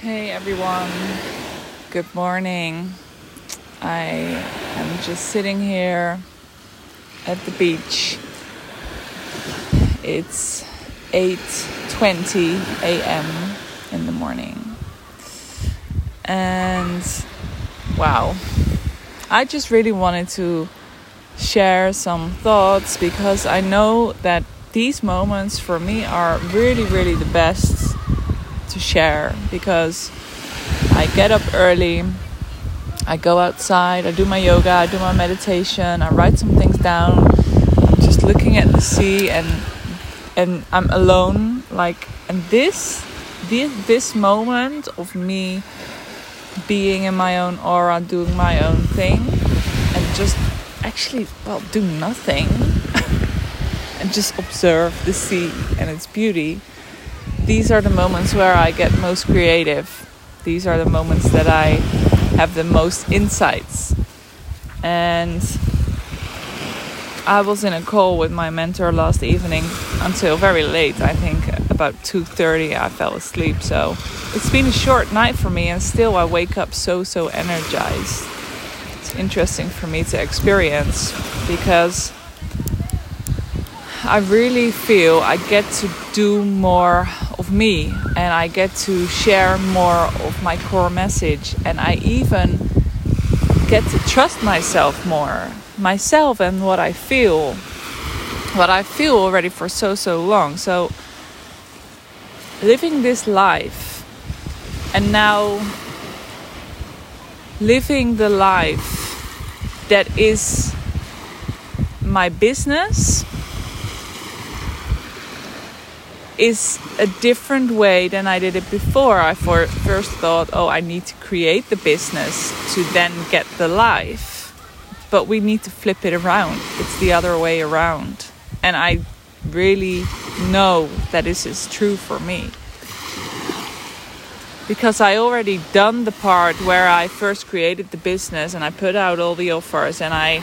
Hey everyone, good morning. I am just sitting here at the beach. It's 8:20 a.m. in the morning. And wow. I just really wanted to share some thoughts because I know that these moments for me are really really the best to share because I get up early, I go outside, I do my yoga, I do my meditation, I write some things down. I'm just looking at the sea and and I'm alone like and this this this moment of me being in my own aura, doing my own thing and just actually well do nothing and just observe the sea and its beauty these are the moments where I get most creative. These are the moments that I have the most insights. And I was in a call with my mentor last evening until very late. I think about 2:30 I fell asleep. So it's been a short night for me and still I wake up so so energized. It's interesting for me to experience because I really feel I get to do more of me and I get to share more of my core message and I even get to trust myself more myself and what I feel what I feel already for so so long. So living this life and now living the life that is my business is a different way than I did it before. I for, first thought, oh, I need to create the business to then get the life. But we need to flip it around. It's the other way around. And I really know that this is true for me. Because I already done the part where I first created the business and I put out all the offers and I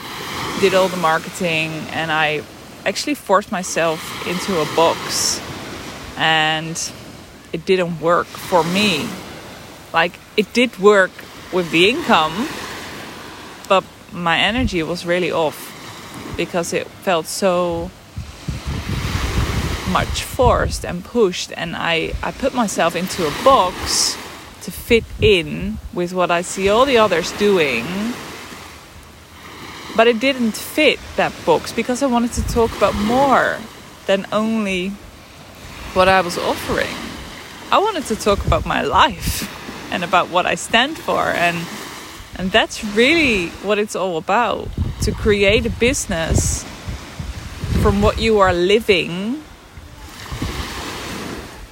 did all the marketing and I actually forced myself into a box and it didn't work for me. Like it did work with the income, but my energy was really off because it felt so much forced and pushed and I, I put myself into a box to fit in with what I see all the others doing. But it didn't fit that box because I wanted to talk about more than only what I was offering. I wanted to talk about my life and about what I stand for and and that's really what it's all about to create a business from what you are living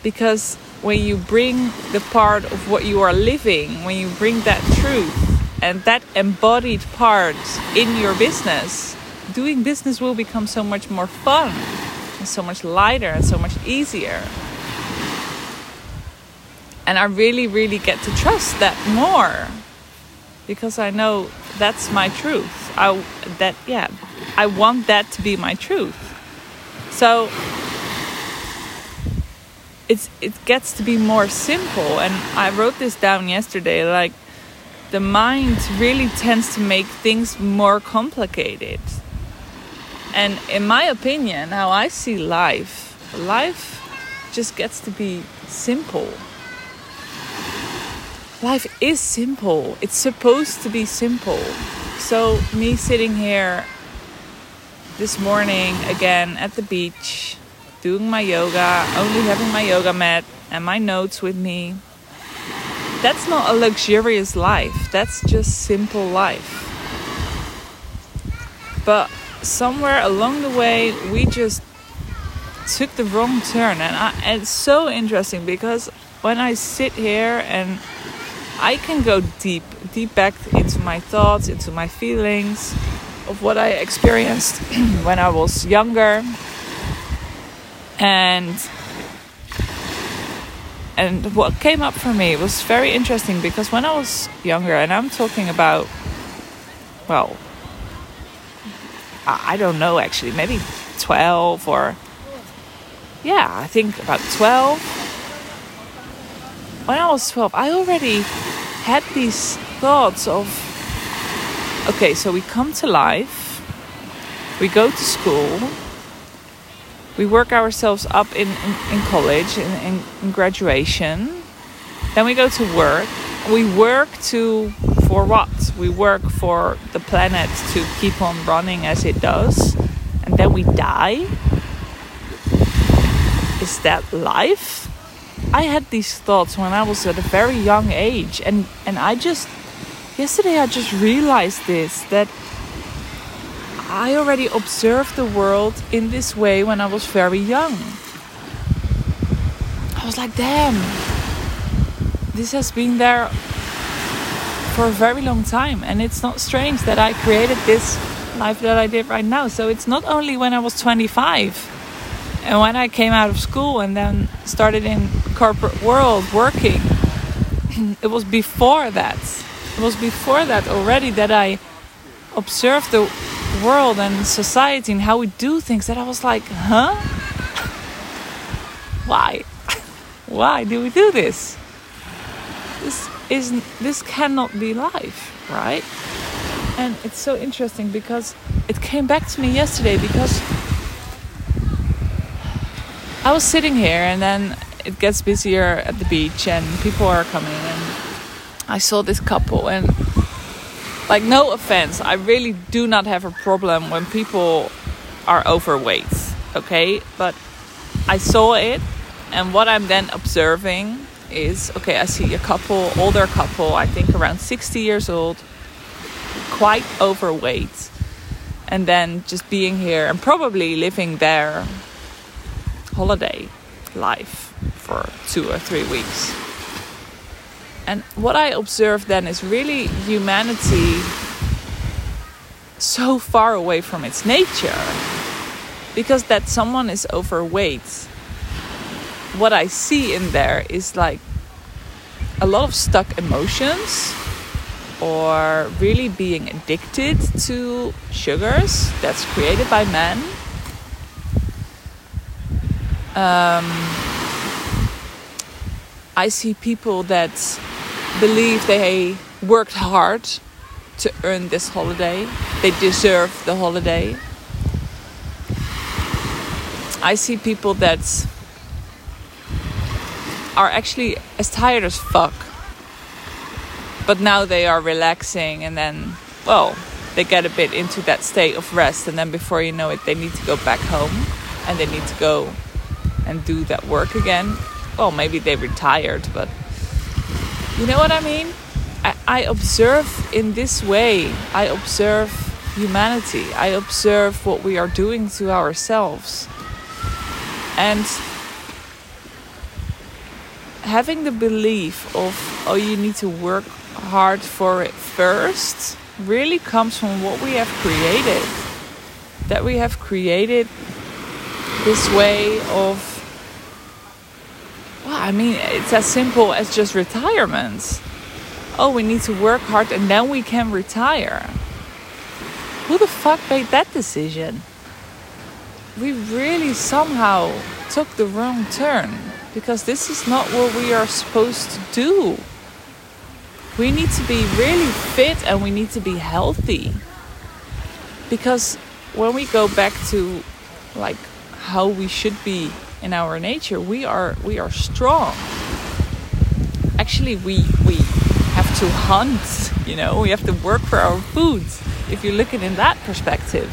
because when you bring the part of what you are living when you bring that truth and that embodied part in your business doing business will become so much more fun and so much lighter and so much easier. And I really, really get to trust that more because I know that's my truth. I that yeah, I want that to be my truth. So it's it gets to be more simple and I wrote this down yesterday like the mind really tends to make things more complicated and in my opinion, how I see life, life just gets to be simple. Life is simple. It's supposed to be simple. So, me sitting here this morning again at the beach, doing my yoga, only having my yoga mat and my notes with me. That's not a luxurious life. That's just simple life. But somewhere along the way we just took the wrong turn. And, I, it's so interesting because when i sit here and i can go deep deep back into my thoughts into my feelings of what i experienced when i was younger. And and what came up for me was very interesting because when i was younger and i'm talking about well I don't know actually, maybe 12 or yeah, I think about 12. when I was 12, I already had these thoughts of okay, so we come to life, we go to school, we work ourselves up in, in, in college, in, in, in graduation, then we go to work. We work to for what? We work for the planet to keep on running as it does, and then we die. Is that life? I had these thoughts when I was at a very young age, and and I just yesterday I just realized this that I already observed the world in this way when I was very young. I was like, damn, this has been there for a very long time, and it's not strange that I created this life that I did right now. So it's not only when I was 25 and when I came out of school and then started in corporate world working. it was before that. It was before that already that I observed the world and society and how we do things that I was like, huh? Why? Why do we do this? This is this cannot be life, right? And it's so interesting because it came back to me yesterday because I was sitting here and then it gets busier at the beach and people are coming and I saw this couple and like no offense, I really do not have a problem when people are overweight, okay? But I saw it and what I'm then observing is okay, I see a couple, older couple, I think around 60 years old, quite overweight. And then just being here and probably living their holiday life for two or three weeks. And what I observe then is really humanity so far away from its nature. Because that someone is overweight, what I see in there is like a lot of stuck emotions or really being addicted to sugars that's created by men um, I see people that believe they worked hard to earn this holiday, they deserve the holiday. I see people that are actually as tired as fuck, but now they are relaxing and then, well, they get a bit into that state of rest, and then before you know it, they need to go back home and they need to go and do that work again. Well, maybe they retired, but you know what I mean? I, I observe in this way, I observe humanity, I observe what we are doing to ourselves. And having the belief of, oh, you need to work hard for it first really comes from what we have created. That we have created this way of well, I mean, it's as simple as just retirement. Oh, we need to work hard and then we can retire. Who the fuck made that decision? We really somehow took the wrong turn because this is not what we are supposed to do. We need to be really fit and we need to be healthy. Because when we go back to like how we should be in our nature we are we are strong actually we we have to hunt you know we have to work for our food if you look at it in that perspective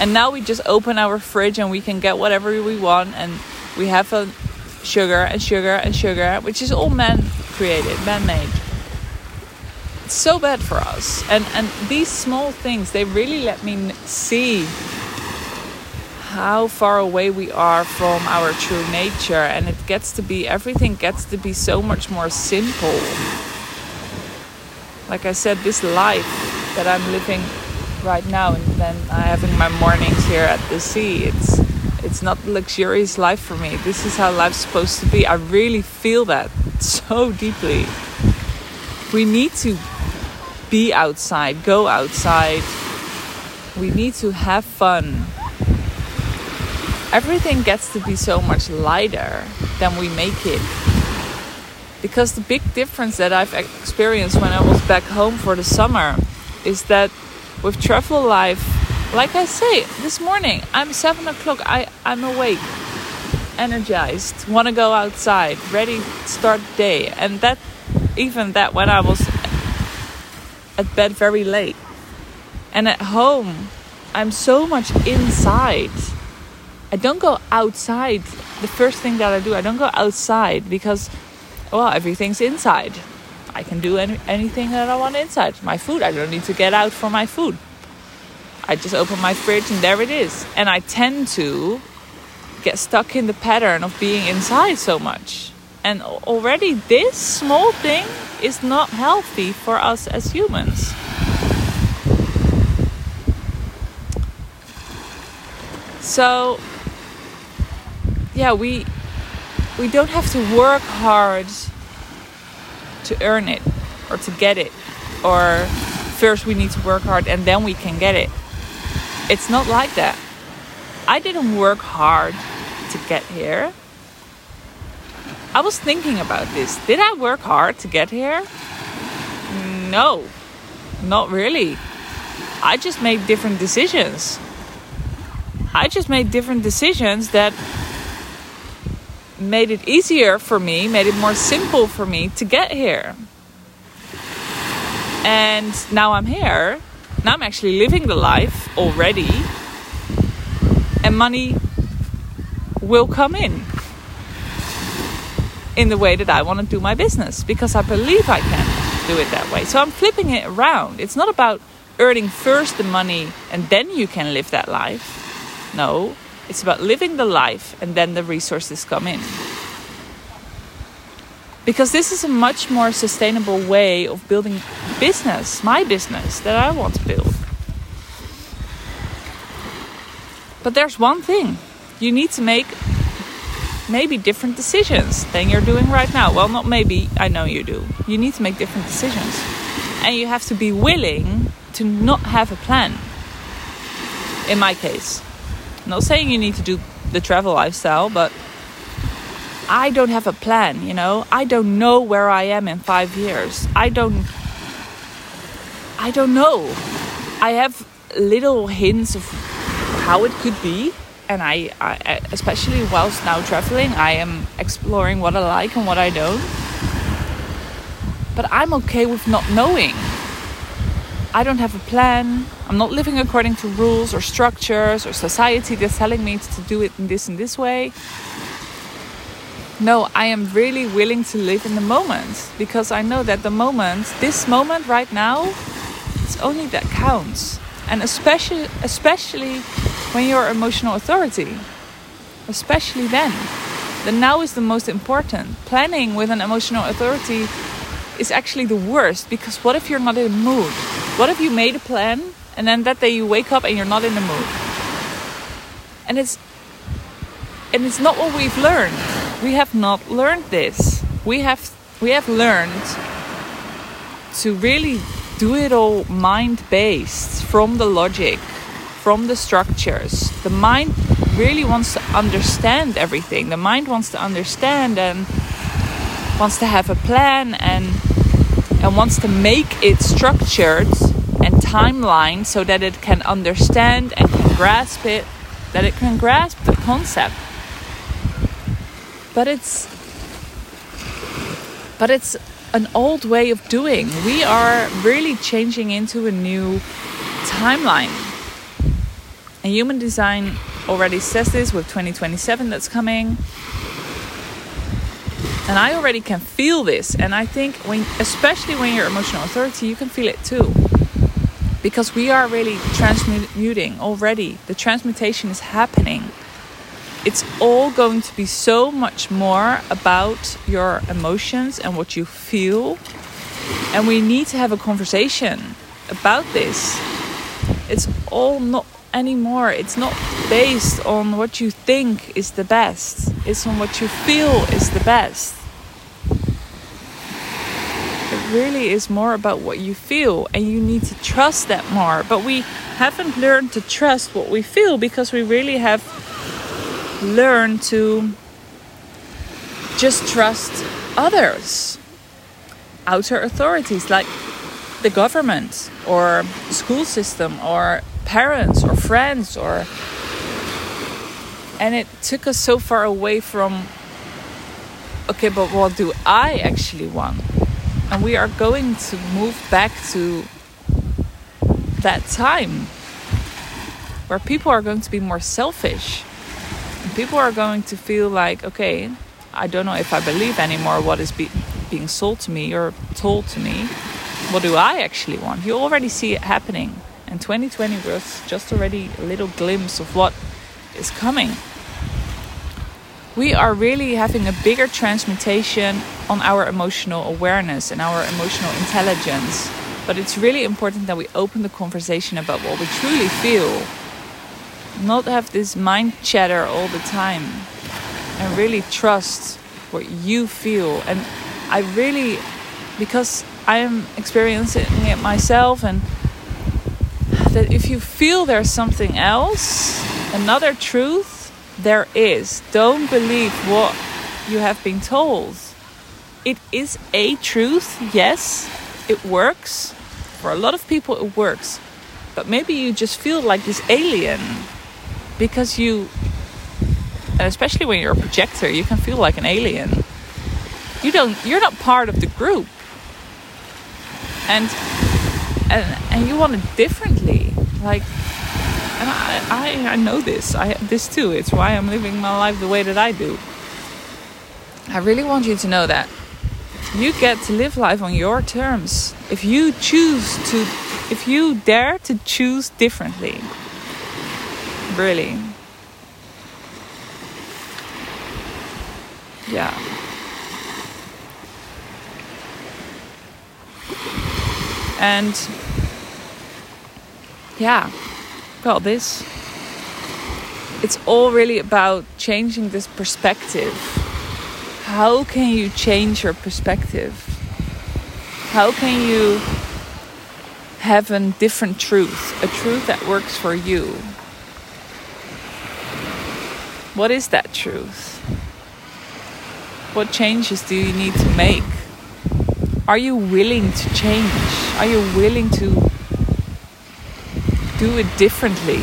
and now we just open our fridge and we can get whatever we want and we have a sugar and sugar and sugar which is all man created man made it's so bad for us. And and these small things they really let me see how far away we are from our true nature. And it gets to be everything gets to be so much more simple. Like i said this life that i'm living right now and then i'm having my mornings here at the sea it's it's not luxurious life for me. This is how life's supposed to be. I really feel that so deeply. We need to be outside go outside. We need to have fun. Everything gets to be so much lighter than we make it. Because the big difference that I've experienced when I was back home for the summer is that with travel life, like I say, this morning I'm seven o'clock, I, I'm awake, energized, want to go outside, ready to start day. And that, even that, when I was at bed very late. And at home, I'm so much inside. I don't go outside. The first thing that I do, I don't go outside because, well, everything's inside. I can do any, anything that I want inside. My food, I don't need to get out for my food. I just open my fridge and there it is. And I tend to get stuck in the pattern of being inside so much. And already this small thing is not healthy for us as humans. So yeah, we we don't have to work hard to earn it or to get it or first we need to work hard and then we can get it. It's not like that. I didn't work hard to get here. I was thinking about this. Did I work hard to get here? No, not really. I just made different decisions. I just made different decisions that made it easier for me, made it more simple for me to get here. And now I'm here. Now I'm actually living the life already. And money will come in in the way that I want to do my business because I believe I can do it that way. So I'm flipping it around. It's not about earning first the money and then you can live that life. No, it's about living the life and then the resources come in. Because this is a much more sustainable way of building business, my business that I want to build. But there's one thing you need to make maybe different decisions than you're doing right now. Well, not maybe, I know you do. You need to make different decisions. And you have to be willing to not have a plan. In my case, I'm not saying you need to do the travel lifestyle, but I don't have a plan, you know? I don't know where I am in 5 years. I don't I don't know. I have little hints of how it could be, and I, I, especially whilst now traveling i am exploring what i like and what i don't but i'm okay with not knowing i don't have a plan i'm not living according to rules or structures or society that's telling me to do it in this and this way no i am really willing to live in the moment because i know that the moment this moment right now it's only that counts. And especially especially when you're emotional authority especially then. The now is the most important. Planning with an emotional authority is actually the worst because what if you're not in the mood? What if you made a plan and then that day you wake up and you're not in the mood? And it's and it's not what we've learned we have not learned this we have we have learned to really do it all mind based from the logic, from the structures. The mind really wants to understand everything. The mind wants to understand and wants to have a plan and and wants to make it structured and timeline so that it can understand and can grasp it, that it can grasp the concept. But it's but it's an old way of doing. We are really changing into a new timeline. And human design already says this with 2027 that's coming. And I already can feel this. And I think when especially when you're emotional authority, you can feel it too. Because we are really transmuting already. The transmutation is happening it's all going to be so much more about your emotions and what you feel. And we need to have a conversation about this. It's all not anymore. It's not based on what you think is the best, it's on what you feel is the best. It really is more about what you feel, and you need to trust that more. But we haven't learned to trust what we feel because we really have learn to just trust others, outer authorities like the government or school system or parents or friends or and it took us so far away from okay but what do i actually want? And we are going to move back to that time where people are going to be more selfish people are going to feel like okay i don't know if i believe anymore what is be- being sold to me or told to me. What do i actually want? You already see it happening. And 2020 was just already a little glimpse of what is coming. We are really having a bigger transmutation on our emotional awareness and our emotional intelligence. But it's really important that we open the conversation about what we truly feel, not have this mind chatter all the time, and really trust what you feel. And I really, because I am experiencing it myself, and that if you feel there's something else, another truth, there is. Don't believe what you have been told. It is a truth, yes, it works. For a lot of people, it works. But maybe you just feel like this alien because you, especially when you're a projector, you can feel like an alien. You don't, you're not part of the group. And, and, and you want it differently. Like, and I, I, I know this. I this too. It's why I'm living my life the way that I do. I really want you to know that you get to live life on your terms. If you choose to, if you dare to choose differently, really. Yeah. And yeah well, this. It's all really about changing this perspective. How can you change your perspective? How can you have a different truth, a truth that works for you? What is that truth? What changes do you need to make? Are you willing to change? Are you willing to do it differently.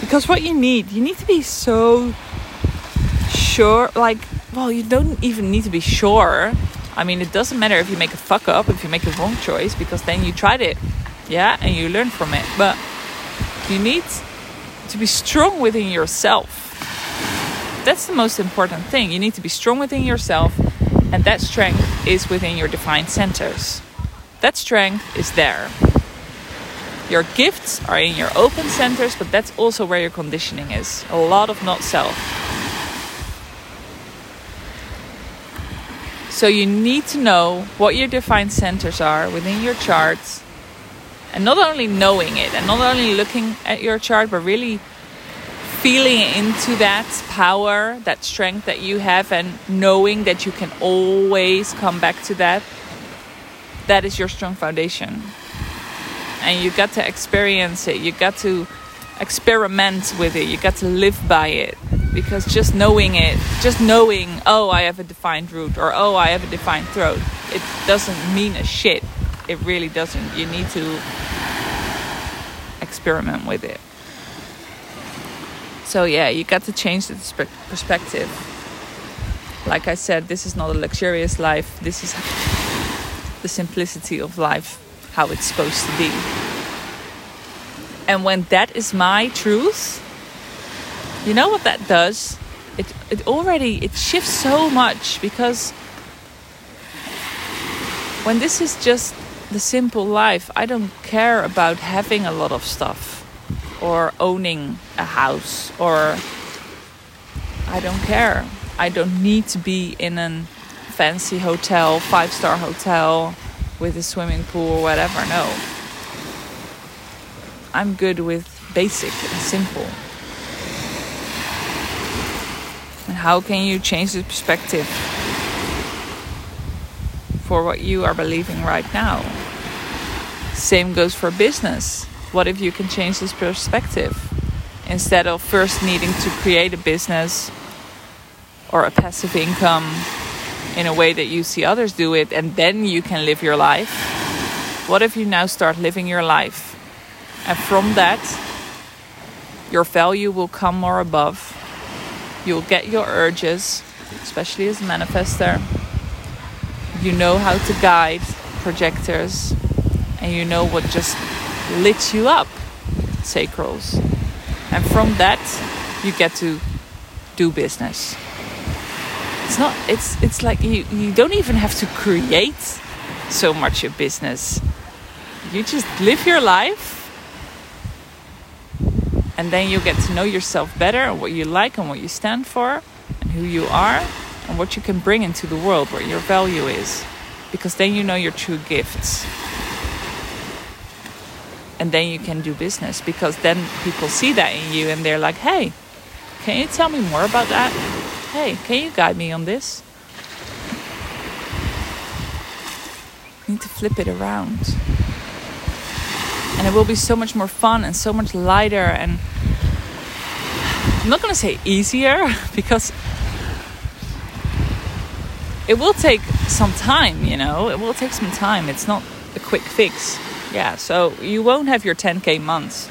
Because what you need, you need to be so sure. Like, well, you don't even need to be sure. I mean, it doesn't matter if you make a fuck up, if you make a wrong choice, because then you tried it, yeah, and you learn from it. But you need to be strong within yourself. That's the most important thing. You need to be strong within yourself, and that strength is within your defined centers. That strength is there. Your gifts are in your open centers, but that's also where your conditioning is. A lot of not self. So you need to know what your defined centers are within your charts. And not only knowing it and not only looking at your chart, but really feeling into that power, that strength that you have, and knowing that you can always come back to that. That is your strong foundation and you got to experience it. You got to experiment with it. You got to live by it because just knowing it, just knowing, oh, I have a defined root or oh, I have a defined throat, it doesn't mean a shit. It really doesn't. You need to experiment with it. So, yeah, you got to change the perspective. Like I said, this is not a luxurious life, this is the simplicity of life how it's supposed to be. And when that is my truth, you know what that does? It it already it shifts so much because when this is just the simple life, I don't care about having a lot of stuff or owning a house or I don't care. I don't need to be in a fancy hotel, five star hotel with a swimming pool or whatever. No. I'm good with basic and simple. And how can you change the perspective for what you are believing right now? Same goes for business. What if you can change this perspective? Instead of first needing to create a business, or a passive income in a way that you see others do it and then you can live your life? What if you now start living your life and from that your value will come more above? You'll get your urges, especially as a manifester. You know how to guide projectors and you know what just lit you up sacrals. And from that, you get to do business. It's not, it's, it's like you, you don't even have to create so much a business. You just live your life and then you get to know yourself better and what you like and what you stand for and who you are what you can bring into the world, where your value is. Because then you know your true gifts and then you can do business because then people see that in you and they're like, hey, can you tell me more about that? Hey, can you guide me on this? You need to flip it around. And it will be so much more fun and so much lighter and I'm not going to say easier because it will take some time, you know, it will take some time. It's not a quick fix yeah, so you won't have your 10k months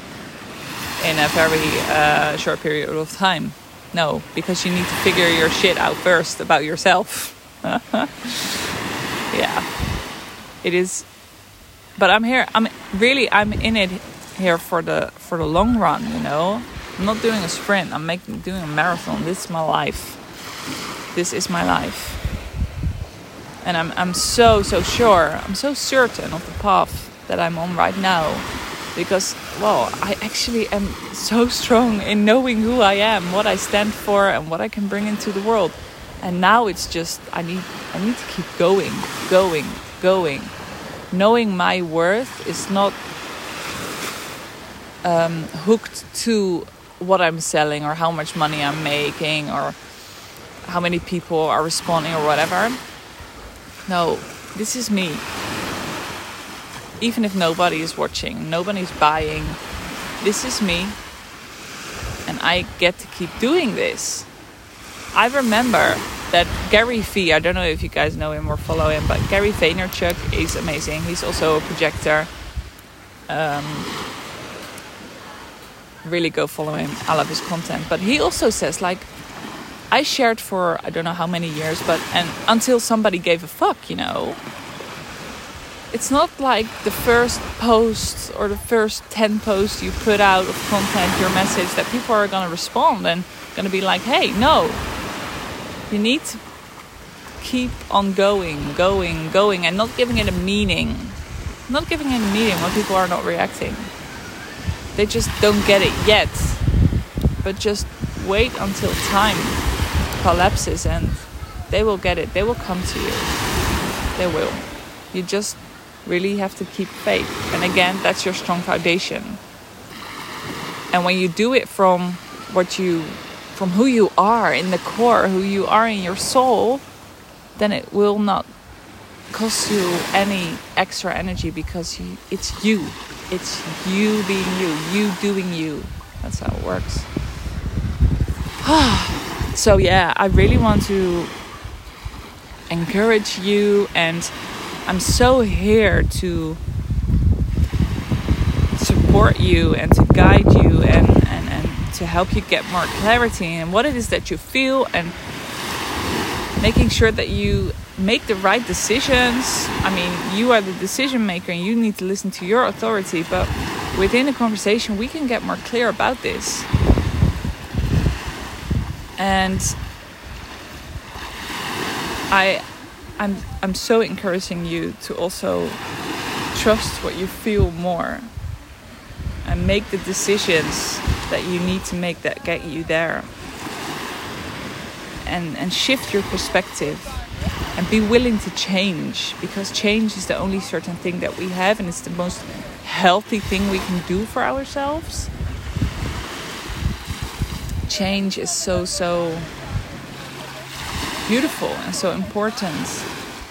in a very uh, short period of time. No, because you need to figure your shit out first about yourself. yeah, it is. But I'm here. I'm really. I'm in it here for the for the long run. You know, I'm not doing a sprint. I'm making doing a marathon. This is my life. This is my life. And I'm I'm so so sure. I'm so certain of the path that I'm on right now. Because well I actually am so strong in knowing who I am what I stand for and what I can bring into the world. And now it's just I need I need to keep going going going. Knowing my worth is not um, hooked to what I'm selling or how much money I'm making or how many people are responding or whatever no this is me even if nobody is watching, nobody's buying, this is me. And I get to keep doing this. I remember that Gary Vee, I don't know if you guys know him or follow him, but Gary Vaynerchuk is amazing. He's also a projector. Um, really go follow him. I love his content. But he also says, like, I shared for I don't know how many years, but and until somebody gave a fuck, you know it's not like the first post or the first 10 posts you put out of content, your message, that people are going to respond and going to be like, hey, no. You need to keep on going, going, going, and not giving it a meaning. Not giving it a meaning when people are not reacting. They just don't get it yet. But just wait until time collapses and they will get it. They will come to you. They will. You just really have to keep faith. And again, that's your strong foundation. And when you do it from what you from who you are in the core, who you are in your soul, then it will not cost you any extra energy because you, it's you. It's you being you, you doing you. That's how it works. Ah. So, yeah, I really want to encourage you and I'm so here to support you and to guide you and, and, and to help you get more clarity and what it is that you feel and making sure that you make the right decisions. I mean, you are the decision maker and you need to listen to your authority, but within a conversation, we can get more clear about this. And I I'm I'm so encouraging you to also trust what you feel more and make the decisions that you need to make that get you there. And and shift your perspective and be willing to change because change is the only certain thing that we have and it's the most healthy thing we can do for ourselves. Change is so so beautiful and so important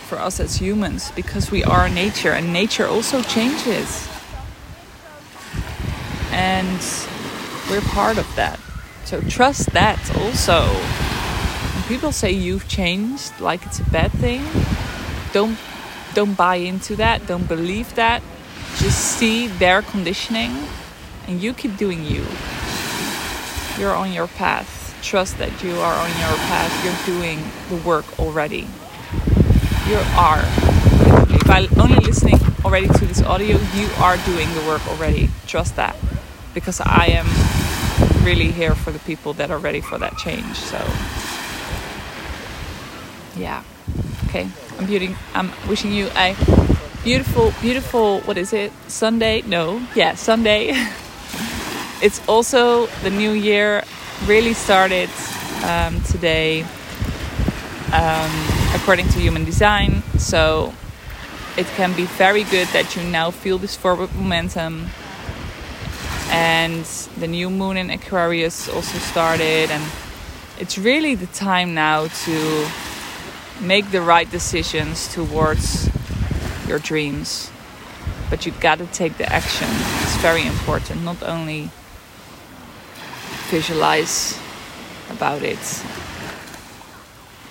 for us as humans because we are nature and nature also changes. And we're part of that. So trust that also. And people say you've changed like it's a bad thing, don't don't buy into that. Don't believe that. Just see their conditioning and you keep doing you. You're on your path. Trust that you are on your path. You're doing the work already. You are. By only listening already to this audio, you are doing the work already. Trust that. Because I am really here for the people that are ready for that change. So, yeah. Okay. I'm beauty. I'm wishing you a beautiful, beautiful. What is it? Sunday? No. Yeah, Sunday. it's also the new year. Really started um, today, um, according to Human Design. So it can be very good that you now feel this forward momentum and the new moon in Aquarius also started and it's really the time now to make the right decisions towards your dreams but you've got to take the action it's very important not only visualize about it.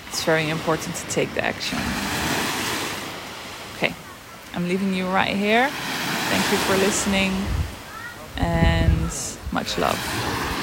It's very important to take the action. Okay i'm leaving you right here. Thank you for listening and much love.